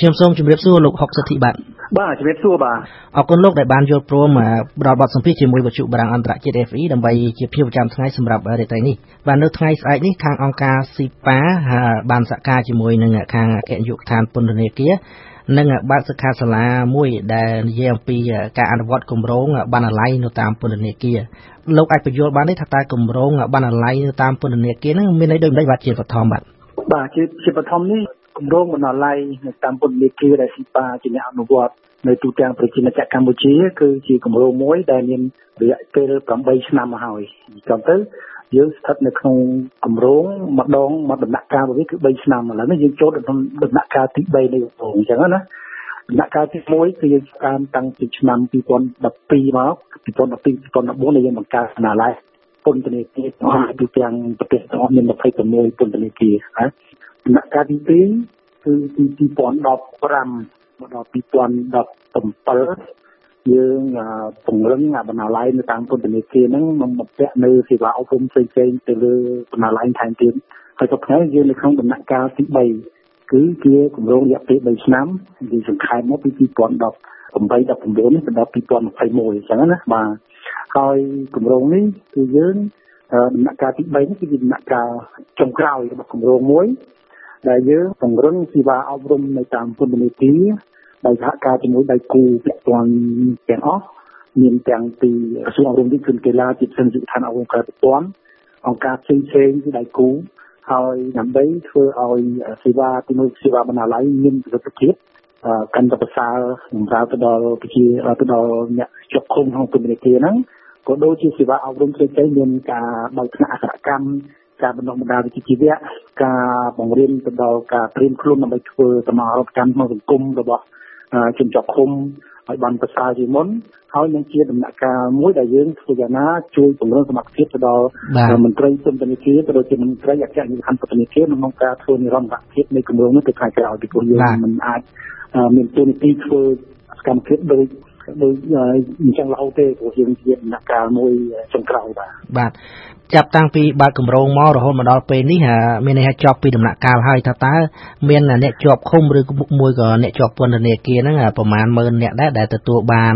ខ្ញុំសូមជម្រាបសួរលោកហុកសិទ្ធិបាទបាទជម្រាបសួរបាទអរគុណលោកដែលបានយល់ព្រមផ្ដល់បទសម្ភាសន៍ជាមួយវិទ្យុបារាំងអន្តរជាតិ FE ដើម្បីជាភាពប្រចាំថ្ងៃសម្រាប់រាត្រីនេះបាទនៅថ្ងៃស្អែកនេះខាងអង្គការស៊ីប៉ាបានសហការជាមួយនឹងខាងអគ្គនាយកដ្ឋានពន្ធនាគារនិងបើកសិក្ខាសាលាមួយដែលនិយាយអំពីការអនុវត្តគម្រោងបណ្ណាល័យនៅតាមពន្ធនាគារលោកអាចបញ្យល់បានទេថាតើគម្រោងបណ្ណាល័យនៅតាមពន្ធនាគារហ្នឹងមានន័យដូចម្ដេចបាទជាបឋមបាទបាទជាជាបឋមនេះ គម្រោងបណ្ណាល័យនៅតាមពន្ធនាគារដែលស៊ីប៉ាជាអ្នកអនុវត្តនៅទូទាំងប្រជាណាចក្រកម្ពុជាគឺជាគម្រោងមួយដែលមានរយៈពេល8ឆ្នាំមកហើយអញ្ចឹងទៅយើងស្ថិតនៅក្នុងគម្រោងម្ដងមួយដំណាក់កាលរបស់វាគឺ3ឆ្នាំឥឡូវនេះយើងចូលដល់ដំណាក់កាលទី3នៃគម្រោងអញ្ចឹងណាដំណាក់កាលទី1គឺយើងតាមតាំងពីឆ្នាំ2012មក2012 2014ដែលយើងបង្កើតស្នាដៃពន្ធនាគារទាំងអស់ទូទាំងប្រទេសទាំងអស់មាន26ពន្ធនាគារហើយ ដំណាក់កាលទី2គឺពី2015មកដល់2017យើងពង្រឹងបណ្ណាល័យនៅតាមពន្ធនាគារហ្នឹងមកបំពាក់នៅសេវាអប់រំផ្សេងៗទៅលើបណ្ណាល័យថែមទៀតហើយទៅថ្ងៃយើងនៅក្នុងដំណាក់កាលទី3គឺជាគម្រោងរយៈពេល3ឆ្នាំយើងសង្ខេបមកពី2018 19នេះទៅដល់2021អញ្ចឹងណាបាទហើយគម្រោងនេះគឺយើងដំណាក់កាលទី3នេះគឺជាដំណាក់កាលចុងក្រោយរបស់គម្រោងមួយ ដែលយើងពង្រឹងសេវាអប់រំនៅតាមពន្ធនាគារដោយសហការជាមួយដៃគូពាក់ព័ន្ធទាំងអស់មានទាំងពីក្រសួងអប់រំវិទ្យាកីឡាជាផ្សេងជាឋានអប់រំក្រៅប្រព័ន្ធអង្គការផ្សេងផ្សេងជាដៃគូហើយដើម្បីធ្វើឲ្យសេវាទីមួយសេវាបណ្ណាល័យមានប្រសិទ្ធភាពកាន់តែប្រសើរសម្រាប់ទៅដល់ប្រជាទៅដល់អ្នកជាប់ឃុំក្នុងពន្ធនាគារហ្នឹងក៏ដូចជាសេវាអប់រំផ្សេងៗមានការបើកថ្នាក់អក្សរកម្មការបណ្ដុះបណ្ដាលវិជ្ជាជីវៈ ការបង្រៀនទៅដល់ការត្រៀមខ្លួនដើម្បីធ្វើសមរភកម្មក្នុងសង្គមរបស់ជនជាប់ឃុំឲ្យបានប្រសើរជាងមុនហើយនឹងជាដំណាក់កាលមួយដែលយើងធ្វើយ៉ាងណាជួយពង្រឹងសមត្ថភាពទៅដល់មន្ត្រីពន្ធនាគារក៏ដូចជាមន្ត្រីអគ្គនាយកដ្ឋានពន្ធនាគារក្នុងការធ្វើនិរន្តរភាពនៃគម្រោងនេះទៅថ្ងៃក្រោយពីព្រោះយើងមិនអាចមានទូនាទីធ្វើសកម្មភាពដូច ដូចអញ្ចឹងរហូតទេព្រោះយើងជាដំណាក់កាលមួយចុងក្រោយបាទបាទចាប់តាំងពីបើកគម្រោងមករហូតមកដល់ពេលនេះមានន័យថាជាប់ពីដំណាក់កាលហើយថាតើមានអ្នកជាប់ឃុំឬមួយក៏អ្នកជាប់ពន្ធនាគារហ្នឹងប្រមាណ10000អ្នកដែរដែលទទួលបាន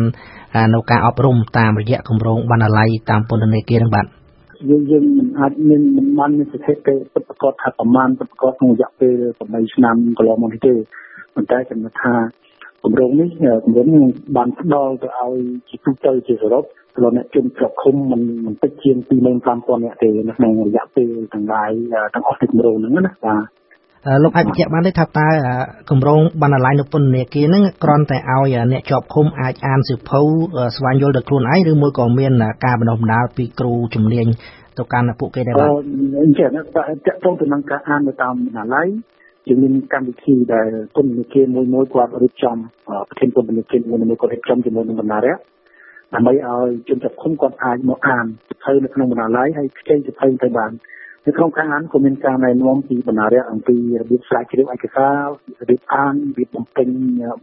នៅការអប់រំតាមរយៈគម្រោងបណ្ណាល័យតាមពន្ធនាគារហ្នឹងបាទយើងយើងមិនអាចមានមិនបានមានស្ថិតិពិតប្រាកដថាប្រមាណពិតប្រាកដក្នុងរយៈពេល8ឆ្នាំកន្លងមកនេះទេប៉ុន្តែចំណុចថា គម្រោងនេះគម្រោងនេះបានផ្ដល់ទៅឲ្យជាទូទៅជាសរុបព្រោះអ្នកជនជាប់ឃុំមិនមិនតិចជាង25000នាក់ទេនៅក្នុងរយៈពេលទាំងឡាយទាំងអស់ទីគម្រោងហ្នឹងណាបាទលោកអាចបញ្ជាក់បានទេថាតើគម្រោងបណ្ណាល័យនៅពន្ធនាគារហ្នឹងគ្រាន់តែឲ្យអ្នកជាប់ឃុំអាចអានសៀវភៅស្វែងយល់ដោយខ្លួនឯងឬមួយក៏មានការបណ្ដុះបណ្ដាលពីគ្រូជំនាញទៅកាន់ពួកគេដែរបាទអញ្ចឹងតើតកតងទៅនឹងការអាននៅតាមបណ្ណាល័យ ជាមានកម្មវិធីដែលពន្ធនាគារមួយមួយគាត់រៀបចំប្រធានពន្ធនាគារមួយមួយគាត់រៀបចំជាមួយនឹងបណ្ណារៈដើម្បីឲ្យជនជាប់ឃុំគាត់អាចមកអានសភៅនៅក្នុងបណ្ណាល័យហើយខ្ចីសភៅទៅបាននៅក្នុងការអានក៏មានការណែនាំពីបណ្ណារៈអំពីរបៀបស្រាវជ្រាវឯកសាររបៀបអានរបៀបបំពេញ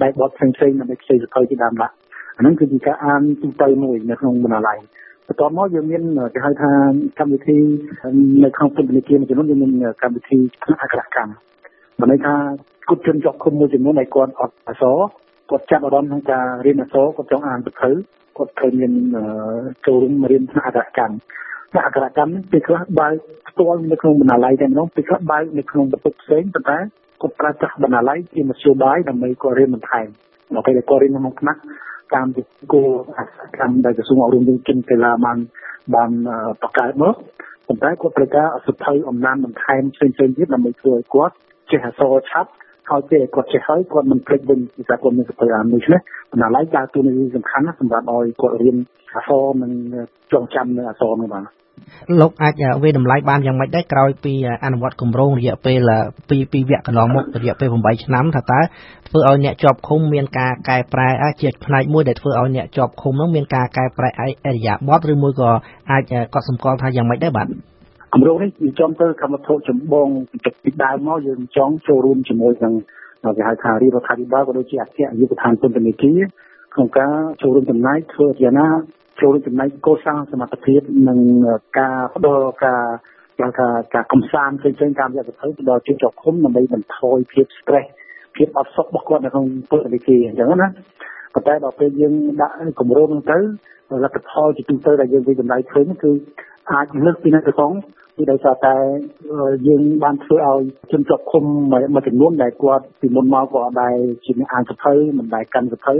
បែបបទផ្សេងៗដើម្បីខ្ចីសភៅជាដើមដាក់អាហ្នឹងគឺជាការអានទូទៅមួយនៅក្នុងបណ្ណាល័យបន្ទាប់មកយើងមានគេហៅថាកម្មវិធីនៅក្នុងពន្ធនាគារមួយចំនួនយើងមានកម្មវិធីអក្សរកម្ម មិនន័យថាគុតជនជាប់ឃុំមួយចំនួនដែលគាត់អត់អសរគាត់ចាប់អារម្មណ៍ក្នុងការរៀនអសរគាត់ចង់អានសភៅគាត់ត្រូវមានចូលរួមរៀនថ្នាក់អក្សរកម្មថ្នាក់អក្សរកម្មនេះពេលខ្លះបើកផ្ទាល់នៅក្នុងបណ្ណាល័យតែម្ដងពេលខ្លះបើកនៅក្នុងបន្ទប់ផ្សេងប៉ុន្តែគាត់ប្រើប្រាស់បណ្ណាល័យជាមធ្យោបាយដើម្បីគាត់រៀនបន្ថែមដល់ពេលគាត់រៀនក្នុងថ្នាក់តាមពីគោលអក្សរកម្មដែលក្រសួងអប់រំយើងចិនកីឡាបានបានបង្កើតមកប៉ុន្តែគាត់ត្រូវការអសភ័យអំណានបន្ថែមផ្សេងៗទៀតដើម្បីធ្វើឲ្យគាត់ ចេះអសរឆាប់ហើយពេលគាត់ចេះហើយគាត់មិនភ្លេចវិញពីថាគាត់មានសភៅអានដូច្នេះបណ្ណាល័យដើរតួនាទីសំខាន់ណាសម្រាប់ឲ្យគាត់រៀនអសរនិងចងចាំនៅអសរនោះបាទលោកអាចវាតម្លៃបានយ៉ាងម៉េចដែរក្រោយពីអនុវត្តគម្រោងរយៈពេលពីពីវគ្គកន្លងមករយៈពេល8ឆ្នាំថាតើធ្វើឲ្យអ្នកជាប់ឃុំមានការកែប្រែជាផ្នែកមួយដែលធ្វើឲ្យអ្នកជាប់ឃុំនោះមានការកែប្រែអរិយាប័ត្រឬមួយក៏អាចកត់សម្គាល់ថាយ៉ាងម៉េចដែរបាទគ ម្រោងនេះវាចំទៅកម្មវត្ថុចម្បងពីដើមមកយើងចង់ចូលរួមជាមួយនឹងគេហៅថារាជរដ្ឋាភិបាលក៏ដូចជាអគ្គនាយកដ្ឋានពន្ធនាគារក្នុងការចូលរួមចំណែកធ្វើយ៉ាងណាចូលរួមចំណែកកសាងសមត្ថភាពនិងការផ្ដល់ការយ៉ាងថាការកំសាន្តផ្សេងៗតាមរយៈសភៅទៅដល់ជនជាប់ឃុំដើម្បីបន្ថយភាព stress ភាពអត់សុខរបស់គាត់នៅក្នុងពន្ធនាគារអញ្ចឹងណាប៉ុន្តែដល់ពេលយើងដាក់គម្រោងហ្នឹងទៅលទ្ធផលជាទូទៅដែលយើងវិតម្លៃឃើញគឺអាចលើកពីនេះទៅផង គឺដោយសារតែយើងបានធ្វើឲ្យជនជាប់ឃុំមួយចំនួនដែលគាត់ពីមុនមកក៏ដែលជាអ្នកអានសភៅមិនដែលកាន់សភៅ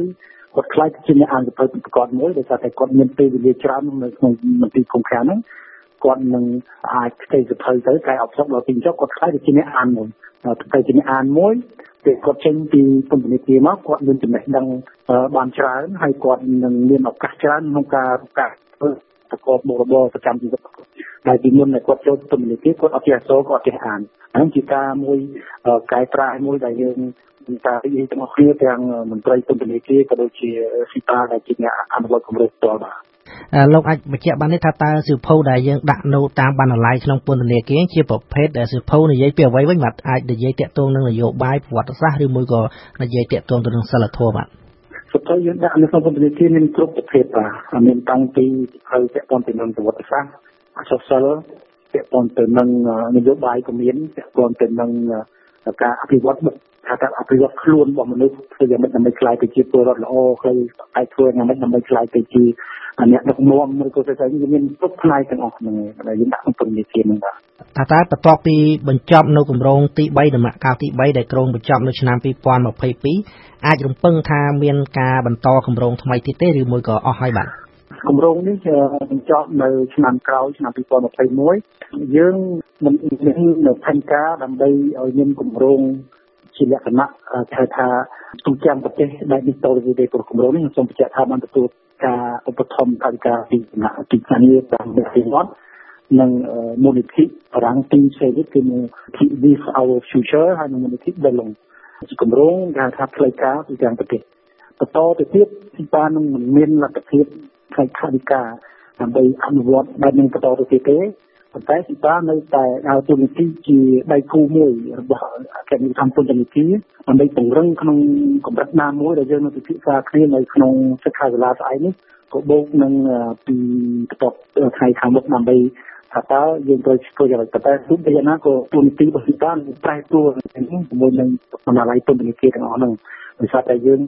គាត់ខ្លាចជាអ្នកអានសភៅប្រកបមួយដោយសារតែគាត់មានពេលវេលាច្រើននៅក្នុងមន្ទីរឃុំឃាំងហ្នឹងគាត់នឹងអាចផ្ទេរសភៅទៅកែអបសុកដល់ទីចុះគាត់ខ្លាចជាអ្នកអានមួយទៅជាអ្នកអានមួយពេលគាត់ចេញពីពន្ធនាគារមកគាត់មានចំណេះដឹងបានច្រើនហើយគាត់នឹងមានឱកាសច្រើនក្នុងការប្រកាសធ្វើប្រកបមុខរបរប្រចាំជីវិត ដែលពីមុនគាត់ចូលពន្ធនាគារគាត់អត់ចេះអក្សរគាត់អត់ចេះអានហ្នឹងជាការមួយកែប្រែមួយដែលយើងការរីកទាំងអស់គ្នាទាំងមន្ត្រីពន្ធនាគារក៏ដូចជាស៊ីតាដែលជាអ្នកអនុវត្តគម្រោងផ្ទាល់បាទលោកអាចបញ្ជាក់បានទេថាតើសិភៅដែលយើងដាក់នៅតាមបណ្ណាល័យក្នុងពន្ធនាគារជាប្រភេទសិភៅនិយាយពីអ្វីវិញបាទអាចនិយាយតាក់ទងនឹងនយោបាយប្រវត្តិសាស្ត្រឬមួយក៏និយាយតាក់ទងទៅនឹងសិលធម៌បាទសិភៅយើងដាក់នៅក្នុងពន្ធនាគារមានគ្រប់ប្រភេទបាទមានតាំងពីសិភៅតាក់ទងទៅនឹងប្រវត្តិសាស្ត្រអក្សរសិល្ប៍តាក់ទងទៅនឹងនយោបាយក៏មានតាក់ទងទៅនឹងការអភិវឌ្ឍថាការអភិវឌ្ឍខ្លួនរបស់មនុស្សធ្វើយ៉ាងម៉េចដើម្បីក្លាយទៅជាពលរដ្ឋល្អខ្លីតែធ្វើយ៉ាងម៉េចដើម្បីក្លាយទៅជាអ្នកដឹកនាំឬក៏ស្អីស្អីមានគ្រប់ផ្នែកទាំងអស់ហ្នឹងដែលយើងដាក់ក្នុងពន្ធនាគារហ្នឹងបាទថាតើបន្ទាប់ពីបញ្ចប់នៅគម្រោងទី3ដំណាក់កាលទី3ដែលក្រុងបញ្ចប់នៅឆ្នាំ2022អាចរំពឹងថាមានការបន្តគម្រោងថ្មីទៀតទេឬមួយក៏អស់ហើយបាទ គម្រោងនេះបញ្ចប់នៅឆ្នាំក្រោយឆ្នាំ2021យើងមិនមាននៅផែនការដើម្បីឲ្យមានគម្រោងជាលក្ខណៈហៅថាទូទាំងប្រទេសដែលនេះតទៅទេព្រោះគម្រោងនេះខ្ញុំសូមបញ្ជាក់ថាបានទទួលការឧបត្ថម្ភកាយការពីសំណាក់ទីផ្សារតាមវិទ្យារដ្ឋនិងមូលនិធិរាំងទីផ្សេងទៀតគឺមូលនិធិ This Our Future ហើយនិងមូលនិធិ Belong ជាគម្រោងគេហៅថាផ្លូវការទូទាំងប្រទេសបន្តទៅទៀតទីបាននឹងមិនមានលទ្ធភាព ផ្នែកខាងវិការដើម្បីអនុវត្តបែបនេះបន្តទៅទៀតទេប៉ុន្តែស៊ីបានៅតែដើរតួនាទីជាដៃគូមួយរបស់អគ្គនាយកដ្ឋានពន្ធនាគារដើម្បីពង្រឹងក្នុងកម្រិតណាមួយដែលយើងនឹងពិភាក្សាគ្នានៅក្នុងសិក្ខាសាលាស្អែកនេះក៏បូកនឹងពីបន្ទាប់ថ្ងៃខាងមុខដើម្បីថាតើយើងត្រូវធ្វើយ៉ាងម៉េចតែទោះបីយ៉ាងណាក៏ទូនីតិរបស់ស៊ីបានប្រែប្រួលជាមួយនឹងបណ្ណាល័យពន្ធនាគារទាំងអស់ហ្នឹង ដោយសារតែយើង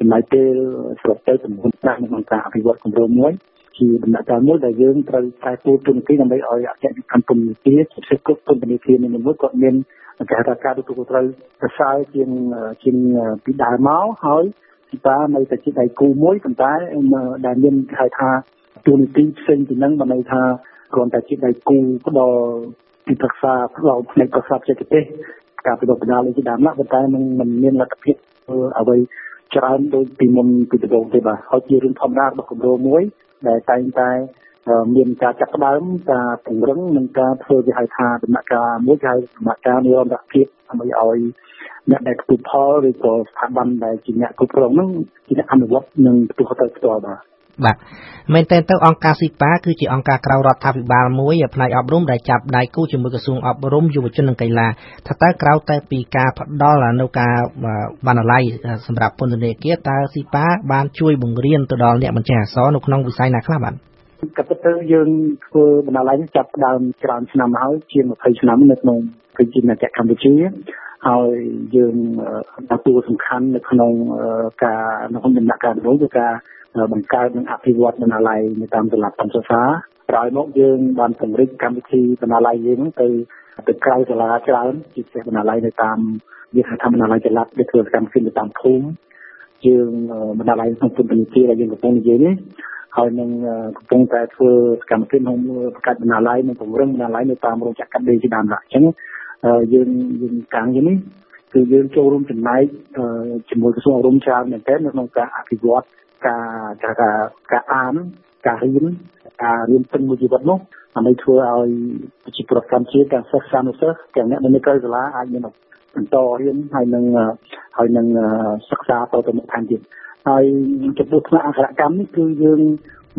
ចំណាយពេលស្របទៅចំនួនប្រាក់ក្នុងការអភិវឌ្ឍគម្រោងមួយជាដំណាក់កាលមួយដែលយើងត្រូវតែពូទុនទីដើម្បីឲ្យអគ្គនាយកពន្ធនាគារជាពិសេសគ្រប់ពន្ធនាគារនីមួយៗគាត់មានគេហៅថាការទទួលខុសត្រូវប្រសើរជាងជាងពីដើមមកហើយពីតានៅតែជាដៃគូមួយប៉ុន្តែដែលមានគេហៅថាទូនីតិផ្សេងពីនឹងមិនន័យថាគ្រាន់តែជាដៃគូផ្ដល់ទីប្រឹក្សាផ្ដល់ផ្នែកប្រសាបចេតទេសការពិនិត្យបណ្ដាលជាដើមណាប៉ុន្តែมันមិនមានលទ្ធភាព អ្វីច្រើនដូចពីមុនពីដំបូងទេបាទហើយជារឿងធម្មតារបស់គម្រោងមួយ ដែលតែងតែមានការចាប់ផ្ដើមការពង្រឹងនិងការធ្វើគេហៅថាដំណាក់កាលមួយគេហៅដំណាក់កាលនិរន្តរភាពដើម្បីឲ្យអ្នកដែលទទួលផលឬក៏ស្ថាប័នដែលជាអ្នកគ្រប់គ្រងហ្នឹងជាអ្នកអនុវត្តនិងទទួលខុសត្រូវផ្ទាល់បាទ បាទមែនតើទៅអង្គការស៊ីប៉ាគឺជាអង្គការក្រៅរដ្ឋាភិបាលមួយផ្នែកអប់រំដែលចាប់ដៃគូជាមួយក្រសួងអប់រំយុវជននិងកីឡាថាតើក្រៅតែពីការផ្ដល់នៅការបណ្ណាល័យសម្រាប់ពន្ធនាគារតើស៊ីប៉ាបានជួយបង្រៀនទៅដល់អ្នកបញ្ចេះអក្សរនៅក្នុងវិស័យណាខ្លះបាទក៏ពិតទៅយើងធ្វើបណ្ណាល័យនេះចាប់ផ្ដើមច្រើនឆ្នាំហើយជាង20ឆ្នាំនៅក្នុងប្រជាជាតិកម្ពុជាហើយយើងទទួលសំខាន់នៅក្នុងការនៅក្នុងដំណាក់កាលនោះគឺការ បង្កើតនិងអភិវឌ្ឍបណ្ណាល័យនៅតាមសាលាបណ្ឌិតសាក្រោយមកយើងបានពង្រីកកម្មវិធីបណ្ណាល័យយើងទៅទៅក្រៅសាលាច្រើនជាពិសេសបណ្ណាល័យនៅតាមវាហៅថាបណ្ណាល័យចល័តដែលធ្វើកម្មវិធីនៅតាមភូមិយើងបណ្ណាល័យក្នុងពន្ធនាគារដែលយើងកំពុងនិយាយនេះហើយនឹងកំពុងតែធ្វើកម្មវិធីក្នុងបង្កើតបណ្ណាល័យនិងពង្រឹងបណ្ណាល័យនៅតាមរោងចក្រកាត់ដេរជាដើមឡើយអញ្ចឹងយើងយើងកាំងយ៉ាងនេះគឺយើងចូលរួមចំណែកជាមួយក្រសួងអប់រំច្រើនមែនទែននៅក្នុងការអភិវឌ្ឍ ការការការអានការរៀនការរៀនពេញមួយជីវិតនោះដើម្បីធ្វើឲ្យប្រជាពលរដ្ឋកម្ពុជាទាំងសិស្សសានុសិស្សទាំងអ្នកនៅក្រៅសាលាអាចមានបន្តរៀនហើយនឹងហើយនឹងសិក្សាតទៅមុខថែមទៀតហើយចំពោះថ្នាក់អក្សរកម្មនេះគឺយើង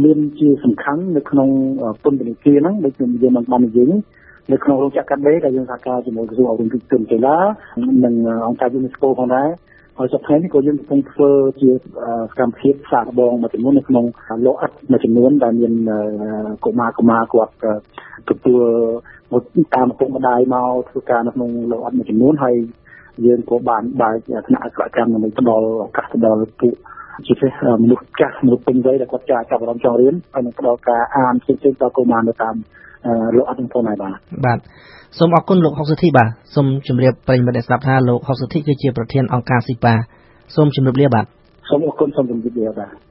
មានជាសំខាន់នៅក្នុងពន្ធនាគារហ្នឹងដូចខ្ញុំនិយាយមកបាននិយាយនៅក្នុងរោងចក្រកាត់ដេរដែលយើងសហការជាមួយក្រសួងអប់រំវិទ្យាកីឡានិងអង្គការ UNESCO ផងដែរ ហើយសប្តាហ៍នេះក៏យើងកំពុងធ្វើជាសកម្មភាពសាកបងមួយចំនួននៅក្នុងលោកអិតមួយចំនួនដែលមានកុមារកុមារគាត់ទទួលតាមឪពុកម្ដាយមកធ្វើការនៅក្នុងលោកអិតមួយចំនួនហើយយើងក៏បានបើកថ្នាក់អក្សរកម្មដើម្បីផ្ដល់ឱកាសទៅដល់ពួកជាពិសេសមនុស្សចាស់មនុស្សពេញវ័យដែលគាត់ចាចាប់អារម្មណ៍ចង់រៀនហើយនឹងផ្ដល់ការអានផ្សេងៗដល់កុមារនៅតាម លោកអត់នឹងផងដែរបាទបាទសូមអរគុណលោកហុកសុធីបាទសូមជម្រាបប្រិយមិត្តអ្នកស្ដាប់ថាលោកហុកសុធីគឺជាប្រធានអង្គការស៊ីប៉ាសូមជម្រាបលាបាទសូមអរគុណសូមជម្រាបលាបាទ